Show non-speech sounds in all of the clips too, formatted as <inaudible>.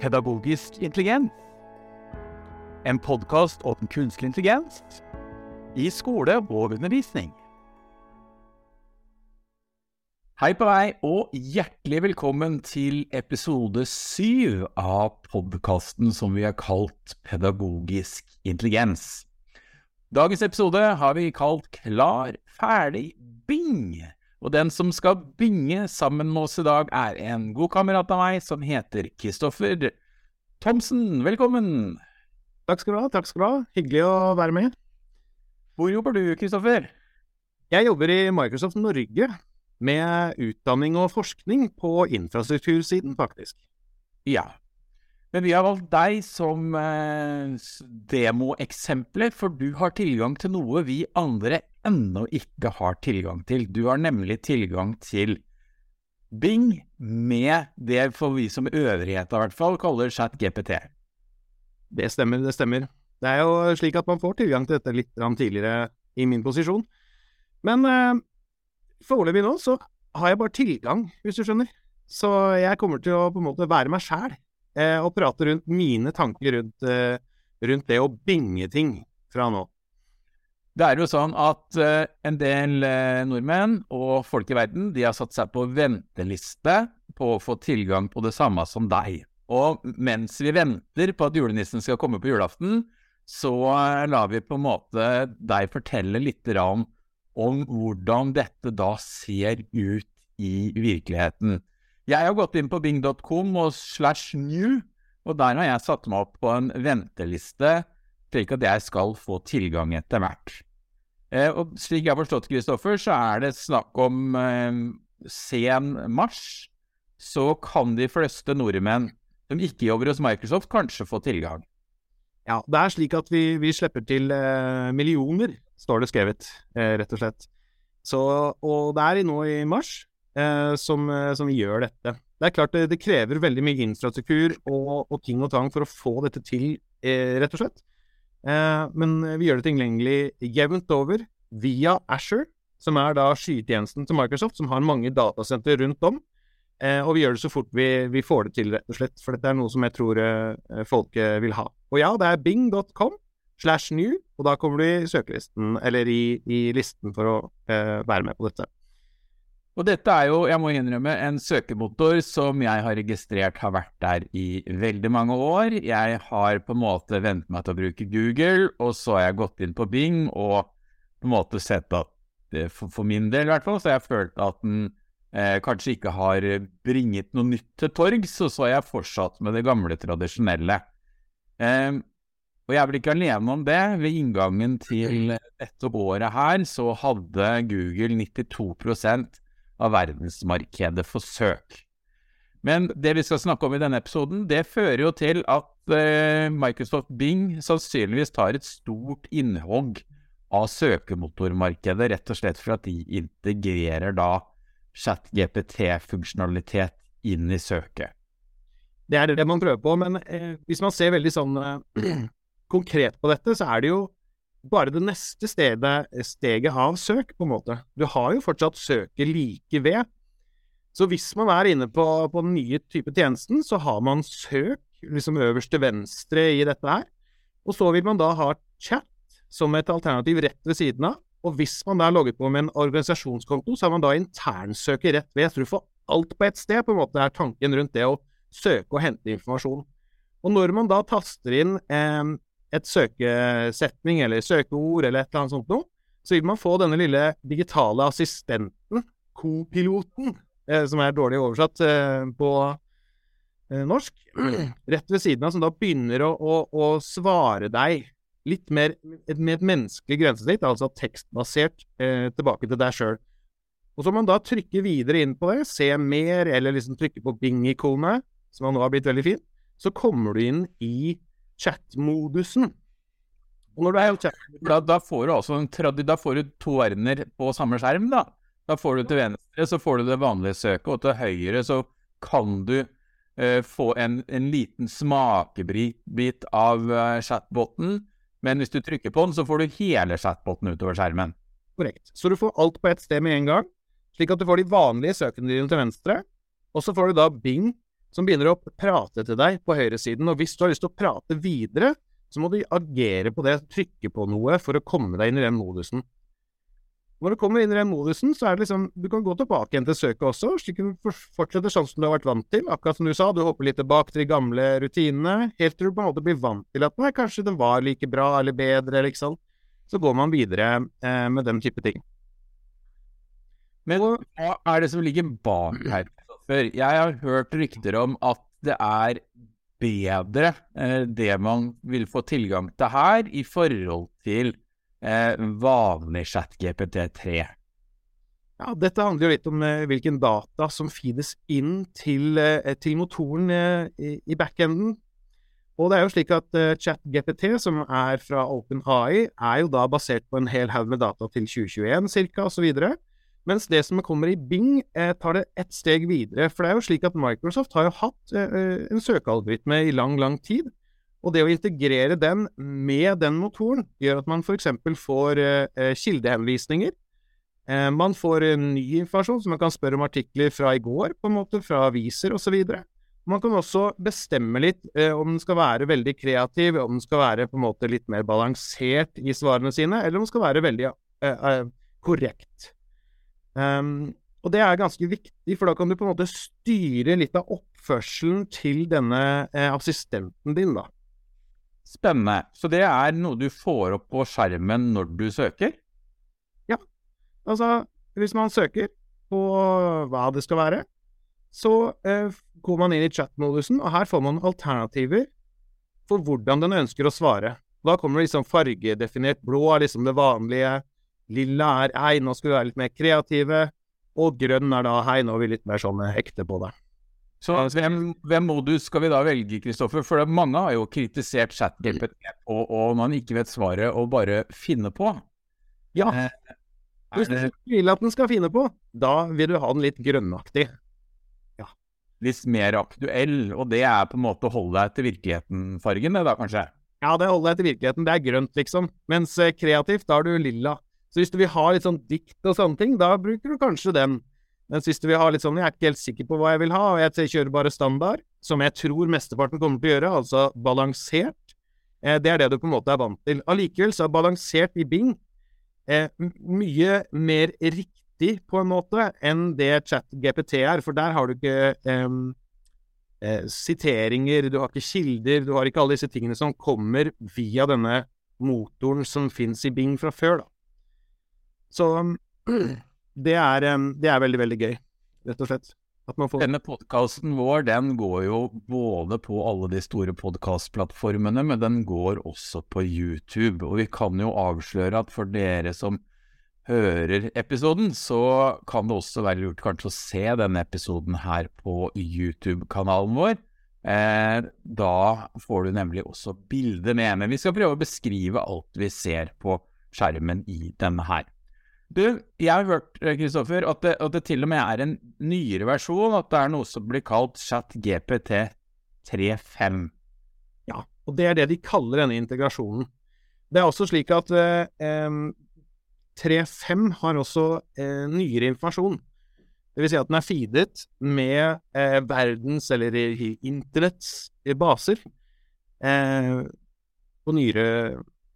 Pedagogisk intelligens. En podkast om kunstig intelligens i skole og undervisning. Hei på deg, og hjertelig velkommen til episode syv av podkasten som vi har kalt Pedagogisk intelligens. Dagens episode har vi kalt Klar, ferdig, bing! Og den som skal binge sammen med oss i dag, er en god kamerat av meg som heter Kristoffer Thomsen. Velkommen! Takk skal du ha. takk skal du ha. Hyggelig å være med. Hvor jobber du, Kristoffer? Jeg jobber i Microsoft Norge med utdanning og forskning på infrastruktursiden, faktisk. Ja. Men vi har valgt deg som eh, demoeksempler, for du har tilgang til noe vi andre ennå ikke har tilgang til. Du har nemlig tilgang til Bing med det for vi som øvrighet i hvert fall kaller chat GPT. Det stemmer, det stemmer. Det er jo slik at man får tilgang til dette litt tidligere i min posisjon. Men eh, foreløpig nå så har jeg bare tilgang, hvis du skjønner. Så jeg kommer til å på en måte være meg sjæl eh, og prate rundt mine tanker rundt, eh, rundt, det å binge ting fra nå. Det er jo sånn at eh, en del eh, nordmenn og folk i verden de har satt seg på venteliste på å få tilgang på det samme som deg. Og mens vi venter på at julenissen skal komme på julaften, så eh, lar vi på en måte deg fortelle litt om, om hvordan dette da ser ut i virkeligheten. Jeg har gått inn på bing.com og slash new, og der har jeg satt meg opp på en venteliste slik at jeg skal få tilgang etter hvert. Eh, og slik jeg har forstått Kristoffer, så er det snakk om eh, sen mars. Så kan de fleste nordmenn som ikke jobber hos Microsoft, kanskje få tilgang. Ja, det er slik at vi, vi slipper til eh, millioner, står det skrevet, eh, rett og slett. Så, og det er nå i mars eh, som, eh, som, gjør dette. Det er klart det, det krever veldig mye infrastruktur og, og, ting og tang for å få dette til, eh, rett og slett. Eh, men vi gjør det tilgjengelig jevnt over via Asher, som er da skytjenesten til Microsoft, som har mange datasenter rundt om. Eh, og vi gjør det så fort vi, vi, får det til, rett og slett, for dette er noe som jeg tror eh, folk vil ha. Og ja, det er bing.com slash new, og da kommer du i søkelisten, eller i, i listen for å eh, være med på dette. Og dette er jo, jeg må innrømme, en søkemotor som jeg har registrert har vært der i veldig mange år. Jeg har på en måte vent meg til å bruke Google, og så har jeg gått inn på Bing og på en måte sett at for, for min del i hvert fall, så har jeg følt at den eh, kanskje ikke har bringet noe nytt til torgs, og så har jeg fortsatt med det gamle, tradisjonelle. Eh, og jeg er vel ikke alene om det. Ved inngangen til dette året her så hadde Google 92 av verdensmarkedet for søk. Men det vi skal snakke om i denne episoden, det fører jo til at eh, Microsoft Bing sannsynligvis tar et stort innhogg av søkemotormarkedet, rett og slett for at de integrerer da chat-GPT-funksjonalitet inn i søket. Det er det man prøver på, men eh, hvis man ser veldig sånn eh, <clears throat> konkret på dette, så er det jo bare det neste stedet, steget av søk, på en måte. Du har jo fortsatt søket like ved. Så hvis man er inne på, på den nye type tjenesten, så har man søk liksom øverst til venstre i dette her. Og så vil man da ha chat som et alternativ rett ved siden av. Og hvis man da er logget på med en organisasjonskonto, så har man da internsøket rett ved. Så du får alt på ett sted, på en måte er tanken rundt det å søke og hente informasjon. Og når man da taster inn eh, et søkesetning eller søkeord eller et eller annet sånt noe, så vil man få denne lille digitale assistenten, kopiloten, eh, som er dårlig oversatt eh, på eh, norsk, <clears throat> rett ved siden av, som da begynner å, å, å svare deg litt mer med et menneskelig grensesnitt, altså tekstbasert, eh, tilbake til deg sjøl. Og så må man da trykke videre inn på det, se mer, eller liksom trykke på bing-ikonet, som nå har blitt veldig fint, så kommer du inn i chat-modusen. Og når du er chat da, da, får du altså en da får du to verdener på samme skjerm, da. Da får du til venstre så får du det vanlige søket, og til høyre så kan du uh, få en, en, liten smakebit av uh, chatboten. Men hvis du trykker på den, så får du hele chatboten utover skjermen. Korrekt. Så du får alt på ett sted med en gang, slik at du får de vanlige søkene dine til venstre. Og så får du da Bing som begynner å prate til deg på høyresiden. Og hvis du har lyst til å prate videre, så må du agere på det, trykke på noe for å komme deg inn i den modusen. Når du kommer inn i den modusen, så er det liksom Du kan gå tilbake igjen til søket også, slik at du fortsetter sånn som du har vært vant til. Akkurat som du sa, du hopper litt tilbake til de gamle rutinene, helt til du på en måte blir vant til at nei, kanskje det var like bra eller bedre, liksom. Så går man videre eh, med den type ting. Men hva er det som ligger bak her? Jeg har hørt rykter om at det er bedre eh, det man vil få tilgang til her, i forhold til eh, vanlig ChatGPT3. Ja, Dette handler jo litt om eh, hvilken data som feedes inn til, eh, til motoren eh, i, i backenden. Og det er jo slik at eh, ChatGPT, som er fra OpenAI, er jo da basert på en hel haug med data til 2021 ca. osv. Mens det som kommer i Bing, eh, tar det ett steg videre. For det er jo slik at Microsoft har jo hatt eh, en søkealgoritme i lang, lang tid. Og det å integrere den med den motoren gjør at man f.eks. får eh, kildehenvisninger. Eh, man får eh, ny informasjon, så man kan spørre om artikler fra i går, på en måte, fra aviser osv. Man kan også bestemme litt eh, om den skal være veldig kreativ, om den skal være på en måte litt mer balansert i svarene sine, eller om den skal være veldig korrekt. Um, og det er ganske viktig, for da kan du på en måte styre litt av oppførselen til denne eh, assistenten din, da. Spennende. Så det er noe du får opp på skjermen når du søker? Ja. Altså, hvis man søker på hva det skal være, så eh, går man inn i chat-modusen, og her får man alternativer for hvordan den ønsker å svare. Da kommer det liksom fargedefinert blå er liksom det vanlige, Lilla er hei, nå skal vi være litt mer kreative. Og grønn er da hei, nå er vi litt mer sånn hekte på det. Så hvem, hvem modus skal vi da velge, Kristoffer? For mange har jo kritisert ChatGPT og, og man ikke vet svaret, og bare finne på. Ja. Eh, Hvis du vil at den skal finne på, da vil du ha den litt grønnaktig. Ja. Litt mer aktuell, og det er på en måte å holde deg til virkeligheten-fargen, det da, kanskje? Ja, det holder deg til virkeligheten. Det er grønt, liksom. Mens eh, kreativt, da er du lilla. Så hvis du vil ha litt sånn dikt og sånne ting, da bruker du kanskje den. Mens hvis du vil ha litt sånn Jeg er ikke helt sikker på hva jeg vil ha, og jeg kjører bare standard, som jeg tror mesteparten kommer til å gjøre, altså balansert, eh, det er det du på en måte er vant til. Allikevel så er balansert i Bing eh, mye mer riktig, på en måte, enn det ChatGPT er, for der har du ikke eh, siteringer, du har ikke kilder, du har ikke alle disse tingene som kommer via denne motoren som fins i Bing fra før, da. Så <clears throat> det er, det er veldig, veldig gøy, rett og slett. Får... Denne podkasten vår den går jo både på alle de store podkastplattformene, men den går også på YouTube. Og vi kan jo avsløre at for dere som hører episoden, så kan det også være lurt kanskje å se denne episoden her på YouTube-kanalen vår. Eh, da får du nemlig også bilder med. Men vi skal prøve å beskrive alt vi ser på skjermen i denne her. Du, jeg har hørt Kristoffer, at, at, det til og med er en nyere versjon, at det er noe som blir kalt ChatGPT 3.5. Ja, og det er det de kaller denne integrasjonen. Det er også slik at eh, 3.5 har også eh, nyere informasjon. Det vil si at den er feedet med eh, verdens, eller internetts, baser. Eh, på nyere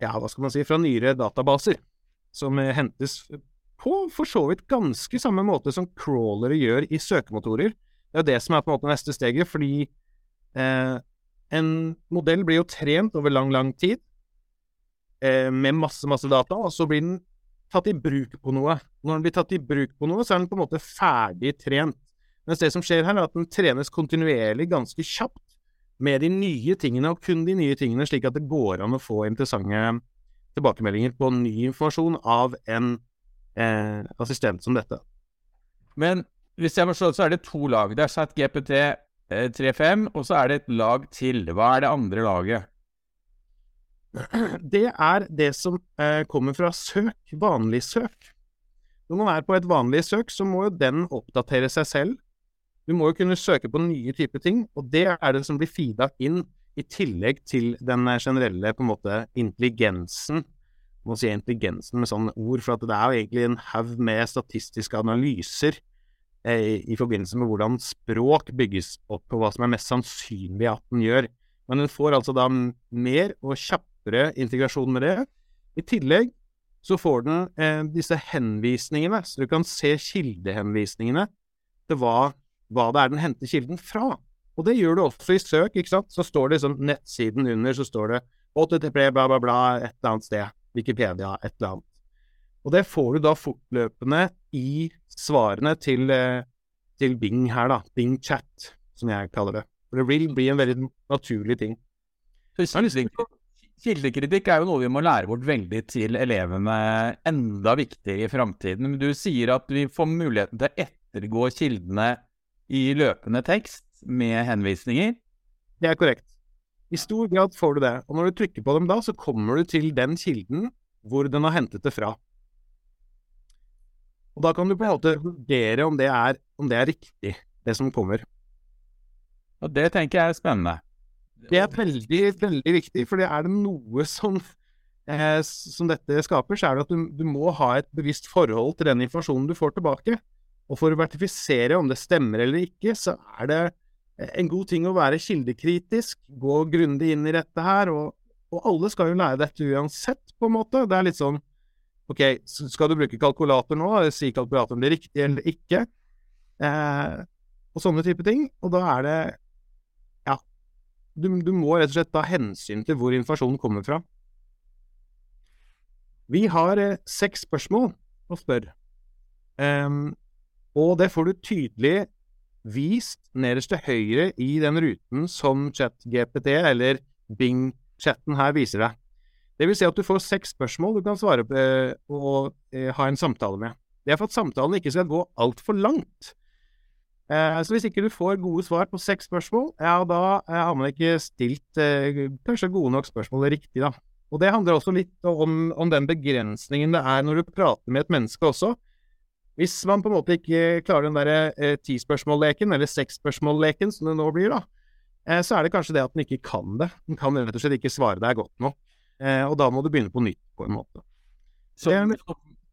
Ja, hva skal man si? Fra nyere databaser som eh, hentes på for så vidt ganske samme måte som crawlere gjør i søkemotorer. Det er det som er på en måte neste steget, fordi eh, en modell blir jo trent over lang, lang tid eh, med masse, masse data, og så blir den tatt i bruk på noe. Når den blir tatt i bruk på noe, så er den på en måte ferdig trent. Mens det som skjer her, er at den trenes kontinuerlig ganske kjapt med de nye tingene, og kun de nye tingene, slik at det går an å få interessante tilbakemeldinger på ny informasjon av en eh, assistent som dette. Men hvis jeg forstår, så er det to lag. Det er satt GPT 3.5, og så er det et lag til. Hva er det andre laget? <clears throat> Det er det som eh, kommer fra søk, vanlig søk. Når man er på et vanlig søk, så må jo den oppdatere seg selv. Du må jo kunne søke på nye typer ting, og det er det som blir feeda inn i tillegg til den generelle på en måte intelligensen må si intelligensen med sånne ord, for det er jo egentlig en haug med statistiske analyser eh, i forbindelse med hvordan språk bygges opp, og hva som er mest sannsynlig at den gjør. Men den får altså da mer og kjappere integrasjon med det. I tillegg så får den eh, disse henvisningene, så du kan se kildehenvisningene til hva, hva det er den henter kilden fra. Og det gjør du også i søk, ikke sant. Så står det liksom nettsiden under, så står det HTTP bla, bla, bla et eller annet sted. Wikipedia, et eller annet. Og det får du da fortløpende i svarene til, eh, til Bing her, da. Bing Chat, som jeg kaller det. For det vil bli en veldig naturlig ting. Kildekritikk er jo noe vi må lære bort veldig til elevene enda viktigere i framtiden. Men du sier at vi får muligheten til å ettergå kildene i løpende tekst med henvisninger? Det er korrekt. I stor grad får du det. Og når du trykker på dem da, så kommer du til den kilden hvor den har hentet det fra. Og da kan du på en måte vurdere om det er, om det er riktig, det som kommer. Og det tenker jeg er spennende. Det er veldig, veldig viktig, for det er det noe som, eh, som dette skaper, så er det at du, du, må ha et bevisst forhold til den informasjonen du får tilbake. Og for å vertifisere om det stemmer eller ikke, så er det en god ting å være kildekritisk, gå grundig inn i dette her, og, og alle skal jo lære dette uansett, på en måte. Det er litt sånn OK, skal du bruke kalkulator nå? Sier kalkulatoren det riktig eller ikke? Eh, og sånne type ting. Og da er det Ja. Du, du, må rett og slett ta hensyn til hvor informasjonen kommer fra. Vi har eh, seks spørsmål å spørre. Um, og det får du tydelig vist nederst til høyre i den ruten som ChatGPT, eller Bing-chatten her, viser deg. Det vil si at du får seks spørsmål du kan svare på eh, og eh, ha en samtale med. Det er for at samtalen ikke skal gå altfor langt. Eh, så hvis ikke du får gode svar på seks spørsmål, ja, da har man ikke stilt kanskje gode nok spørsmål riktig, da. Og det handler også litt om, om den begrensningen det er når du prater med et menneske også. Hvis man på en måte ikke klarer den derre eh, ti-spørsmål-leken, eller seks-spørsmål-leken som det nå blir, da, eh, så er det kanskje det at den ikke kan det. Den kan rett og slett ikke svare deg godt nok. Eh, og da må du begynne på nytt, på en måte. Som,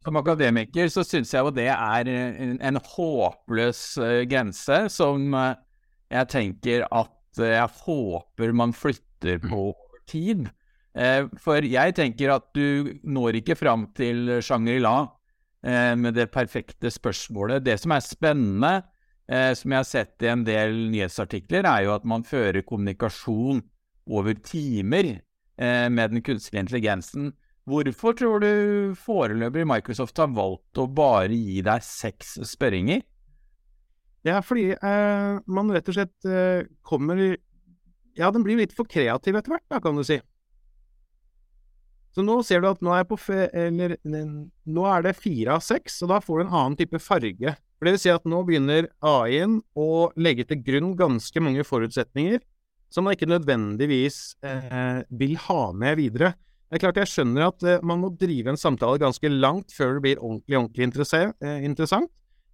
som akademiker så syns jeg jo det er en, håpløs grense som jeg tenker at jeg håper man flytter på over tid. for jeg tenker at du når ikke fram til Shangri-La med det perfekte spørsmålet. Det som er spennende, som jeg har sett i en del nyhetsartikler, er jo at man fører kommunikasjon over timer eh, med den kunstige intelligensen. Hvorfor tror du foreløpig Microsoft har valgt å bare gi deg seks spørringer? Ja, fordi eh, man rett og slett eh, kommer Ja, den blir litt for kreativ etter hvert, da, kan du si. Så nå ser du at nå er, eller, nå er det fire av seks, og da får du en annen type farge. For det vil si at nå begynner AI-en å legge til grunn ganske mange forutsetninger som man ikke nødvendigvis eh, vil ha med videre. Det er klart jeg skjønner at eh, man må drive en samtale ganske langt før det blir ordentlig, ordentlig eh, interessant.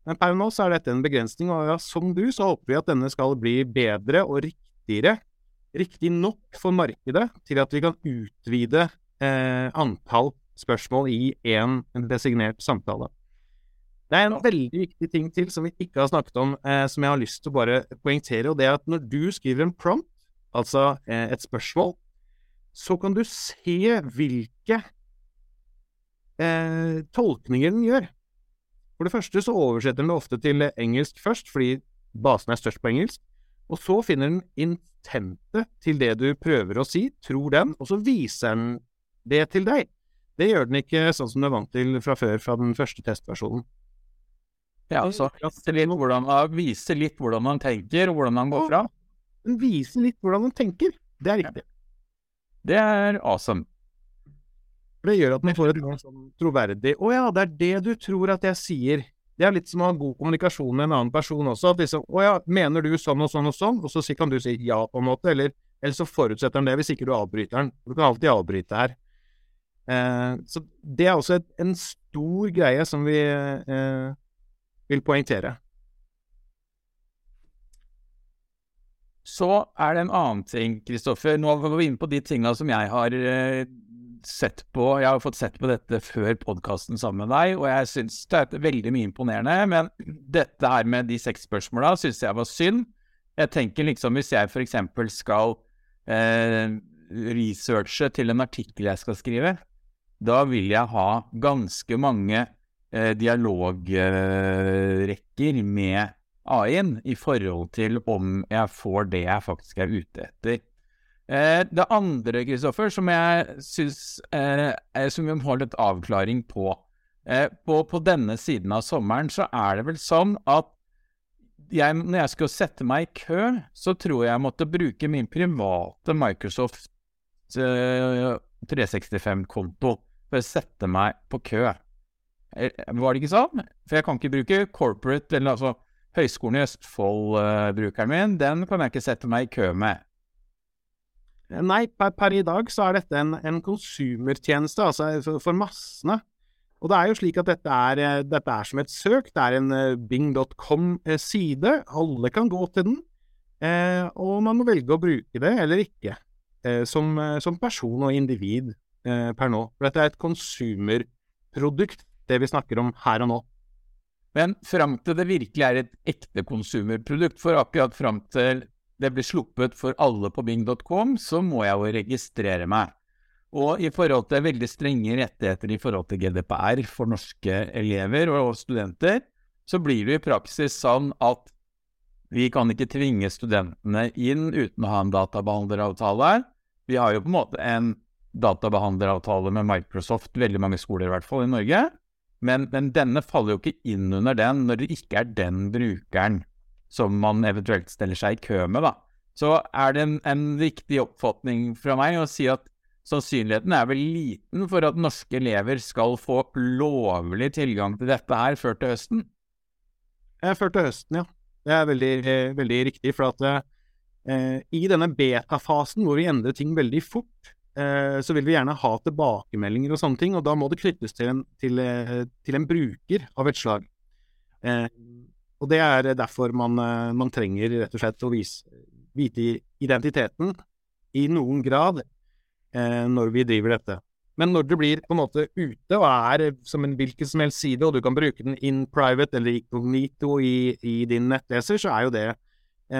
Men per nå så er dette en begrensning, og ja, som du så håper vi at denne skal bli bedre og riktigere. Riktig nok for markedet til at vi kan utvide eh, antall spørsmål i én designert samtale. Det er en veldig viktig ting til som vi ikke har snakket om, eh, som jeg har lyst til å bare poengtere, og det er at når du skriver en prompt, altså eh, et spørsmål, så kan du se hvilke eh, tolkninger den gjør. For det første så oversetter den det ofte til engelsk først, fordi basen er størst på engelsk. Og så finner den intentet til det du prøver å si, tror den, og så viser den det til deg. Det gjør den ikke sånn som du er vant til fra før, fra den første testversjonen. Ja, altså viser litt hvordan, viser litt hvordan man tenker, og hvordan man går fram. Den viser litt hvordan den tenker. Det er riktig. Det er awesome. Det gjør at man får et sånn troverdig Å ja, det er det du tror at jeg sier. Det er litt som å ha god kommunikasjon med en annen person også. At liksom Å ja, mener du sånn og sånn og sånn? Og så kan du si ja, på en måte. Eller, eller så forutsetter han det, hvis ikke du avbryter den. Du kan alltid avbryte her. Eh, så det er også et, en stor greie som vi eh, vil poengtere. Så er det en annen ting, Kristoffer. Nå går vi inn på de tinga som jeg har eh, sett på Jeg har fått sett på dette før podkasten sammen med deg, og jeg syns det er veldig mye imponerende. Men <clears throat> dette her med de seks spørsmåla syns jeg var synd. Jeg tenker liksom hvis jeg f.eks. skal eh, researche til en artikkel jeg skal skrive, da vil jeg ha ganske mange eh, dialogrekker med AI-en i forhold til om jeg får det jeg faktisk er ute etter. Eh, det andre, Kristoffer, som jeg syns eh, Som vi må ha litt avklaring på. Eh, på. På denne siden av sommeren så er det vel sånn at jeg, når jeg skulle sette meg i kø, så tror jeg jeg måtte bruke min private Microsoft 365-konto eh, for å sette meg på kø. Eh, var det ikke sånn? For jeg kan ikke bruke corporate, eller altså Høgskolen i Østfold-brukeren min, den kan jeg ikke sette meg i kø med. Nei, per, per i dag så er dette en, en konsumertjeneste, altså for, for, massene. Og det er jo slik at dette er, eh, dette er som et søk. Det er en bing.com-side. Alle kan gå til den. Eh, og man må velge å bruke det eller ikke, eh, som, som, person og individ eh, per nå. For dette er et konsumerprodukt, det vi snakker om her og nå. Men fram til det virkelig er et ekte konsumerprodukt, for akkurat fram til det blir sluppet for alle på bing.com, så må jeg jo registrere meg. Og i forhold til veldig strenge rettigheter i forhold til GDPR for norske elever og studenter, så blir det i praksis sånn at vi kan ikke tvinge studentene inn uten å ha en databehandleravtale. Vi har jo på en måte en databehandleravtale med Microsoft, veldig mange skoler i hvert fall i Norge. Men, men, denne faller jo ikke inn under den når det ikke er den brukeren som man eventuelt stiller seg i kø med, da. Så er det en, en viktig oppfatning fra meg å si at sannsynligheten er vel liten for at norske elever skal få lovlig tilgang til dette her før til høsten? Før til høsten, ja. Det er veldig, veldig riktig. For at eh, i denne beta-fasen hvor vi endrer ting veldig fort, Eh, så vil vi gjerne ha tilbakemeldinger og sånne ting, og da må det knyttes til en, til, eh, til en bruker av et slag. Eh, og det er derfor man, man, trenger rett og slett å vise, vite identiteten i noen grad når vi driver dette. Men når det blir på en måte ute og er som en hvilken som helst side, og du kan bruke den in private eller incognito i, i din nettleser, så er jo det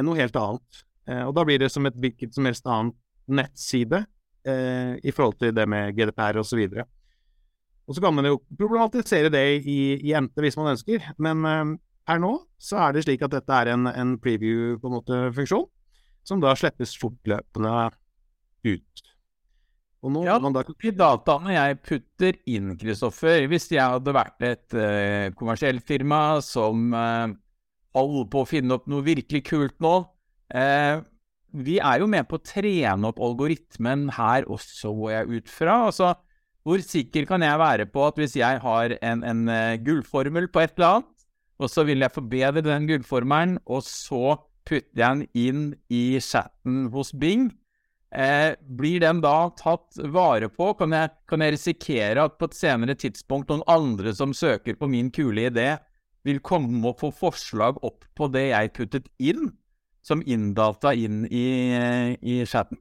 noe helt annet. Og da blir det som et hvilket som helst annet nettside eh, i forhold til det med GDPR osv. Og, og så kan man jo problematisere det i, i ente hvis man ønsker, men eh, her nå så er det slik at dette er en, en preview på en måte funksjon, som da slippes fortløpende ut. Og nå, ja, da... de dataene jeg putter inn, Kristoffer Hvis jeg hadde vært et eh, kommersielt firma som eh, holder på å finne opp noe virkelig kult nå, uh, vi er jo med på å trene opp algoritmen her også, går jeg ut fra. Altså, hvor sikker kan jeg være på at hvis jeg har en, en uh, gullformel på et eller annet, og så vil jeg forbedre den gullformelen, og så putter jeg den inn i chatten hos Bing, eh, blir den da tatt vare på? Kan jeg, kan jeg risikere at på et senere tidspunkt noen andre som søker på min kule idé, vil komme og få forslag opp på det jeg puttet inn? Som inndata inn i, i chatten?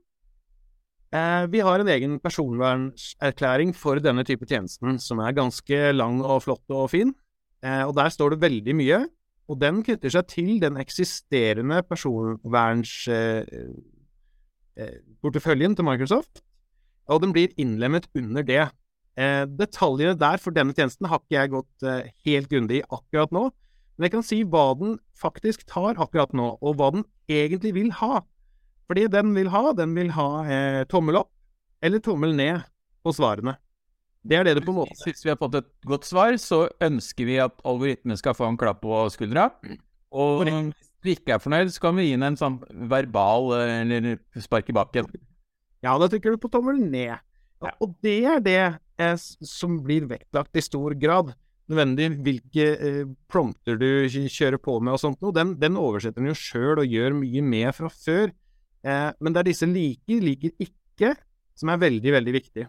Eh, vi har en egen personvernerklæring for denne type tjenesten, som er ganske lang og flott og fin. Eh, og der står det veldig mye, og den knytter seg til den eksisterende personvernsporteføljen eh, til Microsoft, og den blir innlemmet under det. Detaljene der for denne tjenesten har ikke jeg gått helt grundig i akkurat nå, men jeg kan si hva den faktisk tar akkurat nå, og hva den egentlig vil ha. Fordi den vil ha, den vil ha eh, tommel opp eller tommel ned på svarene. Det er det det på en måte Hvis vi har fått et godt svar, så ønsker vi at algoritmen skal få en klapp på skuldra. Og hvis du ikke er fornøyd, så kan vi gi den en sånn verbal eh, eller spark i bakken. Ja, da trykker du på tommel ned. Og det er det eh, som blir vektlagt i stor grad nødvendig hvilke eh, prompter du kjører på med og sånt noe. Den, den oversetter den jo sjøl og gjør mye med fra før. Eh, men det er disse liker, liker ikke, som er veldig, veldig viktig.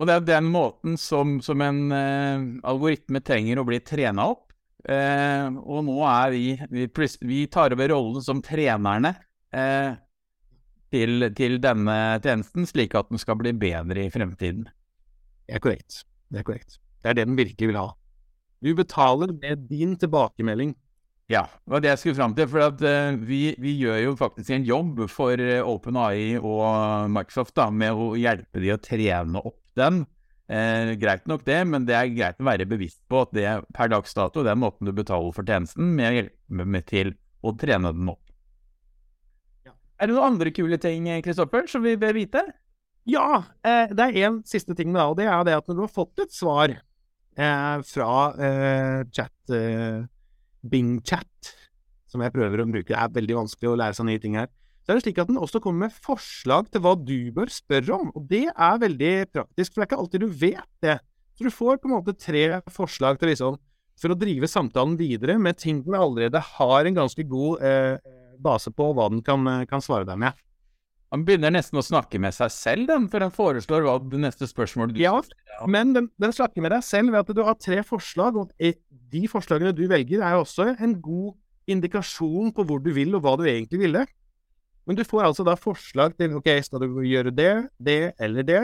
Og det er den måten som, som en eh, algoritme trenger å bli trena opp. Eh, og nå er vi, vi, vi tar over rollen som trenerne. Eh, til, til denne tjenesten, slik at den skal bli bedre i fremtiden. Det er korrekt. Det er korrekt. Det er det den virkelig vil ha. Du betaler med din tilbakemelding. Ja, det var det jeg skulle fram til. For at, uh, vi, vi, gjør jo faktisk en jobb for uh, OpenAI og Microsoft da, med å hjelpe de å trene opp den. Eh, greit nok det, men det er greit å være bevisst på at det per dags dato det er måten du betaler for tjenesten, med å hjelpe med til å trene den opp. Ja. Er det noen andre kule ting Kristoffer, som vi bør vite? Ja, eh, det er en siste ting, da, og det er det at når du har fått et svar eh, fra eh, chat eh, Bing Chat, som jeg prøver å bruke, det er veldig vanskelig å lære seg nye ting her så er det slik at den også kommer med forslag til hva du bør spørre om. Og det er veldig praktisk, for det er ikke alltid du vet det. Så du får på en måte tre forslag til liksom, for å drive samtalen videre med ting den allerede har en ganske god eh, base på, hva den kan, kan, svare deg med. Han begynner nesten å snakke med seg selv, den, for han foreslår hva det neste spørsmålet du Ja, men den, den, snakker med deg selv ved at du har tre forslag, og de forslagene du velger, er også en god indikasjon på hvor du vil, og hva du egentlig ville. Men du får altså da forslag til ok, skal du gjøre det, det eller det?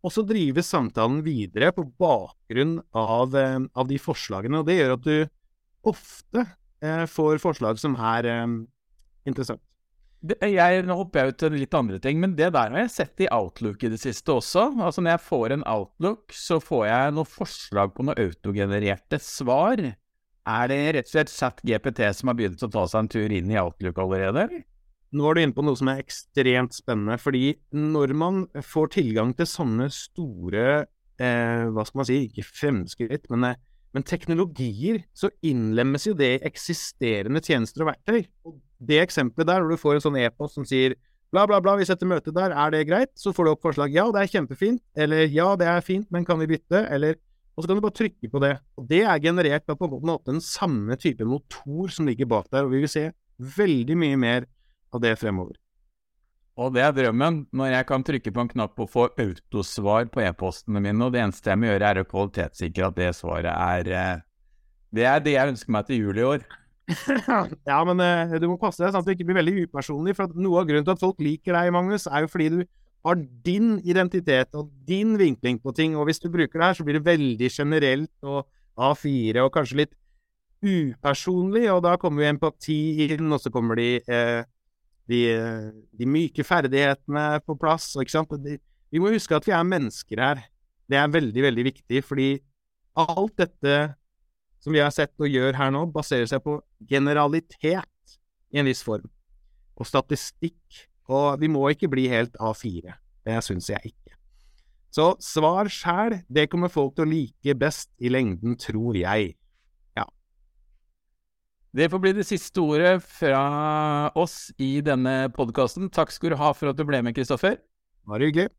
Og så drives samtalen videre på bakgrunn av, eh, av, de forslagene. Og det gjør at du ofte eh, får forslag som er eh, interessant. Jeg, nå hopper jeg ut til litt andre ting, men det der har jeg sett i Outlook i det siste også. Altså Når jeg får en Outlook, så får jeg noen forslag på noen autogenererte svar. Er det rett og slett ChatGPT som har begynt å ta seg en tur inn i Outlook allerede? Nå er du inne på noe som er ekstremt spennende, fordi når man får tilgang til sånne store eh, Hva skal man si, ikke fremskritt, men, eh, men, teknologier, så innlemmes jo det i eksisterende tjenester og verktøy. Og det eksempelet der, hvor du får en sånn e-post som sier bla, bla, bla, vi setter møte der, er det greit? Så får du opp forslag ja, det er kjempefint, eller ja, det er fint, men kan vi bytte, eller og så kan du bare trykke på det. Og det er generert på en måte den samme type motor som ligger bak der, og vi vil se veldig mye mer av det fremover. Og det er drømmen, når jeg kan trykke på en knapp og få autosvar på e-postene mine, og det eneste jeg må gjøre er å kvalitetssikre at det svaret er eh, Det er det jeg ønsker meg til jul i år. <laughs> ja, men uh, du må passe deg sånn at du ikke blir veldig upersonlig. For noe av grunnen til at folk liker deg, Magnus, er jo fordi du har din identitet og din vinkling på ting. Og hvis du bruker det her, så blir det veldig generelt og A4 og kanskje litt upersonlig. Og da kommer jo empati inn, og så kommer de eh, de, de myke ferdighetene på plass. Ikke sant? vi må huske at vi er mennesker her. Det er veldig, veldig viktig, fordi alt dette som vi har sett og gjør her nå, baserer seg på generalitet i en viss form, og statistikk. Og vi må ikke bli helt A4. Det syns jeg ikke. Så svar sjæl, det kommer folk til å like best i lengden, tror jeg. Det får bli det siste ordet fra oss i denne podkasten. Takk skal du ha for at du ble med, Kristoffer. Bare hyggelig.